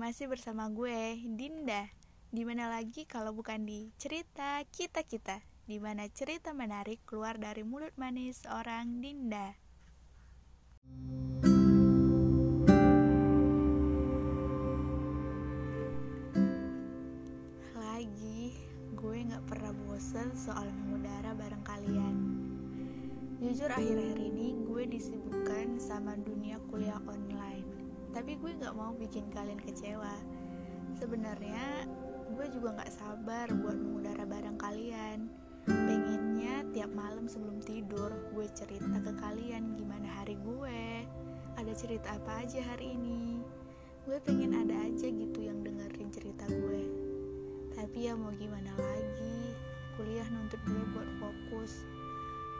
masih bersama gue, Dinda. Di mana lagi kalau bukan di cerita kita-kita, di mana cerita menarik keluar dari mulut manis seorang Dinda. Lagi, gue gak pernah bosen soal mengudara bareng kalian. Jujur akhir-akhir ini gue disibukkan sama dunia kuliah online tapi gue nggak mau bikin kalian kecewa. Sebenarnya gue juga nggak sabar buat mengudara bareng kalian. Pengennya tiap malam sebelum tidur gue cerita ke kalian gimana hari gue. Ada cerita apa aja hari ini? Gue pengen ada aja gitu yang dengerin cerita gue. Tapi ya mau gimana lagi? Kuliah nuntut gue buat fokus.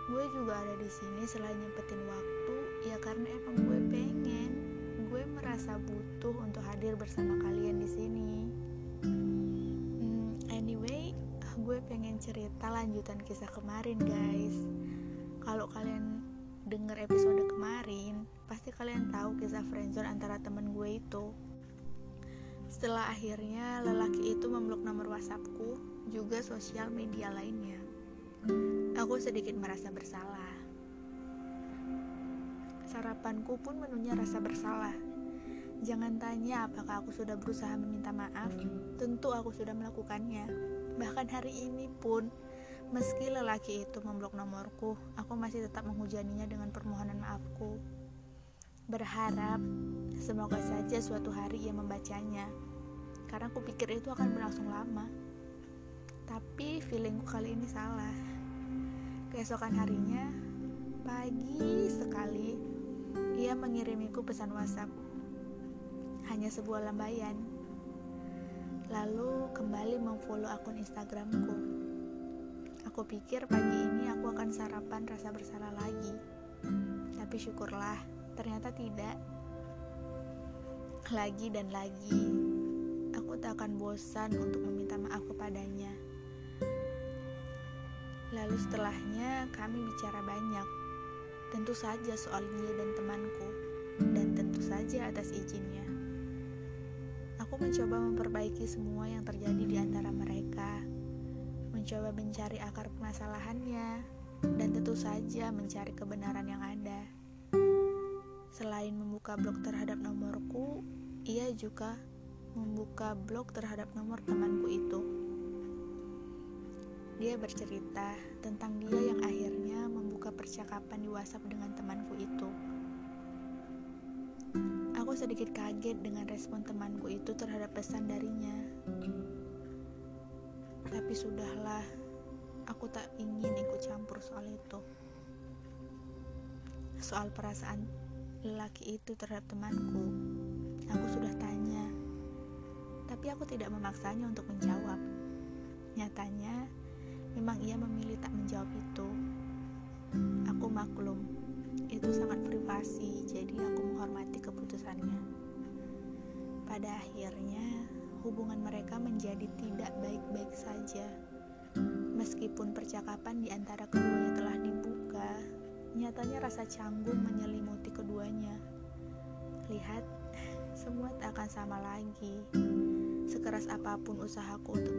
Gue juga ada di sini selain nyempetin waktu ya karena emang gue pengen gue merasa butuh untuk hadir bersama kalian di sini. Hmm, anyway, gue pengen cerita lanjutan kisah kemarin, guys. Kalau kalian denger episode kemarin, pasti kalian tahu kisah friendzone antara temen gue itu. Setelah akhirnya lelaki itu memeluk nomor WhatsAppku, juga sosial media lainnya. Aku sedikit merasa bersalah Sarapanku pun menunya rasa bersalah. Jangan tanya apakah aku sudah berusaha meminta maaf, tentu aku sudah melakukannya. Bahkan hari ini pun, meski lelaki itu memblok nomorku, aku masih tetap menghujaninya dengan permohonan maafku. Berharap semoga saja suatu hari ia membacanya, karena aku pikir itu akan berlangsung lama. Tapi feelingku kali ini salah. Keesokan harinya, pagi sekali, ia mengirimiku pesan WhatsApp. Hanya sebuah lambaian. Lalu kembali memfollow akun Instagramku. Aku pikir pagi ini aku akan sarapan rasa bersalah lagi. Tapi syukurlah, ternyata tidak. Lagi dan lagi, aku tak akan bosan untuk meminta maaf kepadanya. Lalu setelahnya kami bicara banyak Tentu saja soal dia dan temanku, dan tentu saja atas izinnya. Aku mencoba memperbaiki semua yang terjadi di antara mereka, mencoba mencari akar permasalahannya, dan tentu saja mencari kebenaran yang ada. Selain membuka blog terhadap nomorku, ia juga membuka blog terhadap nomor temanku itu. Dia bercerita tentang dia percakapan di WhatsApp dengan temanku itu. Aku sedikit kaget dengan respon temanku itu terhadap pesan darinya. Tapi sudahlah, aku tak ingin ikut campur soal itu. Soal perasaan lelaki itu terhadap temanku, aku sudah tanya. Tapi aku tidak memaksanya untuk menjawab. Nyatanya, memang ia memilih tak menjawab itu. Aku maklum, itu sangat privasi, jadi aku menghormati keputusannya. Pada akhirnya, hubungan mereka menjadi tidak baik-baik saja. Meskipun percakapan di antara keduanya telah dibuka, nyatanya rasa canggung menyelimuti keduanya. Lihat, semua tak akan sama lagi. Sekeras apa pun usahaku untuk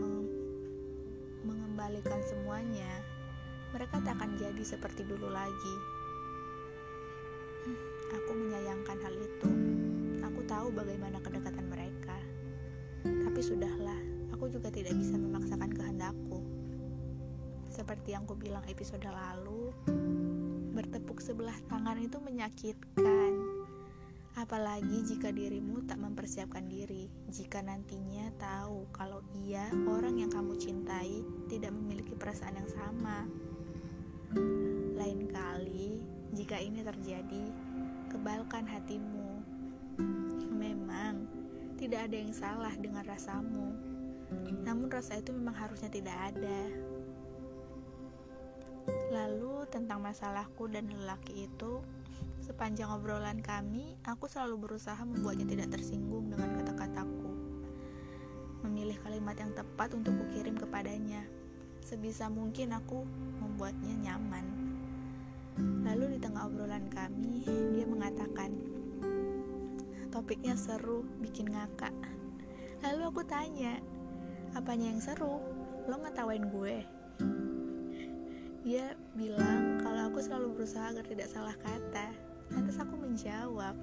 mengembalikan semuanya, mereka tak akan jadi seperti dulu lagi. Hmm, aku menyayangkan hal itu. Aku tahu bagaimana kedekatan mereka. Tapi sudahlah, aku juga tidak bisa memaksakan kehendakku. Seperti yang ku bilang episode lalu, bertepuk sebelah tangan itu menyakitkan. Apalagi jika dirimu tak mempersiapkan diri, jika nantinya tahu kalau ia, orang yang kamu cintai, tidak memiliki perasaan yang sama. Lain kali, jika ini terjadi, kebalkan hatimu. Memang, tidak ada yang salah dengan rasamu. Namun rasa itu memang harusnya tidak ada. Lalu tentang masalahku dan lelaki itu, sepanjang obrolan kami, aku selalu berusaha membuatnya tidak tersinggung dengan kata-kataku. Memilih kalimat yang tepat untuk kukirim kepadanya sebisa mungkin aku membuatnya nyaman. Tengah obrolan kami, dia mengatakan, topiknya seru, bikin ngakak. Lalu aku tanya, apanya yang seru? Lo ngetawain gue? Dia bilang kalau aku selalu berusaha agar tidak salah kata. Lantas aku menjawab,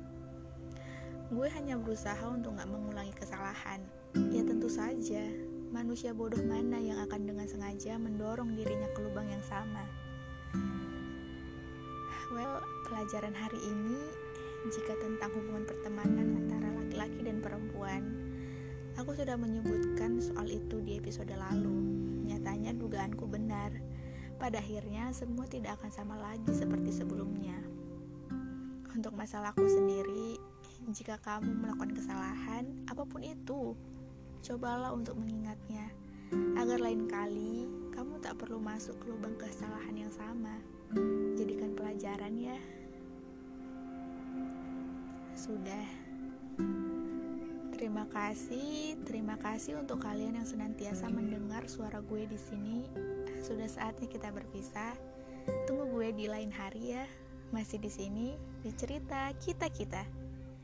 gue hanya berusaha untuk gak mengulangi kesalahan. Ya tentu saja, manusia bodoh mana yang akan dengan sengaja mendorong dirinya ke lubang yang sama. Well, pelajaran hari ini jika tentang hubungan pertemanan antara laki-laki dan perempuan. Aku sudah menyebutkan soal itu di episode lalu. Nyatanya dugaanku benar. Pada akhirnya semua tidak akan sama lagi seperti sebelumnya. Untuk masalahku sendiri, jika kamu melakukan kesalahan, apa pun itu, cobalah untuk mengingatnya agar lain kali kamu tak perlu masuk ke lubang kesalahan yang sama jadikan pelajaran ya. Sudah. Terima kasih, terima kasih untuk kalian yang senantiasa mendengar suara gue di sini. Sudah saatnya kita berpisah. Tunggu gue di lain hari ya. Masih di sini di cerita kita-kita.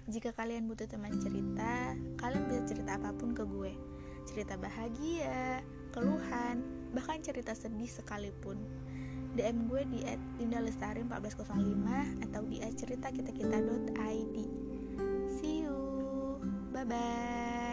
Jika kalian butuh teman cerita, kalian bisa cerita apa pun ke gue. Cerita bahagia, keluhan, bahkan cerita sedih sekalipun. DM gue di @lindalestari1405 atau di @ceritakitakita.id. See you. Bye bye.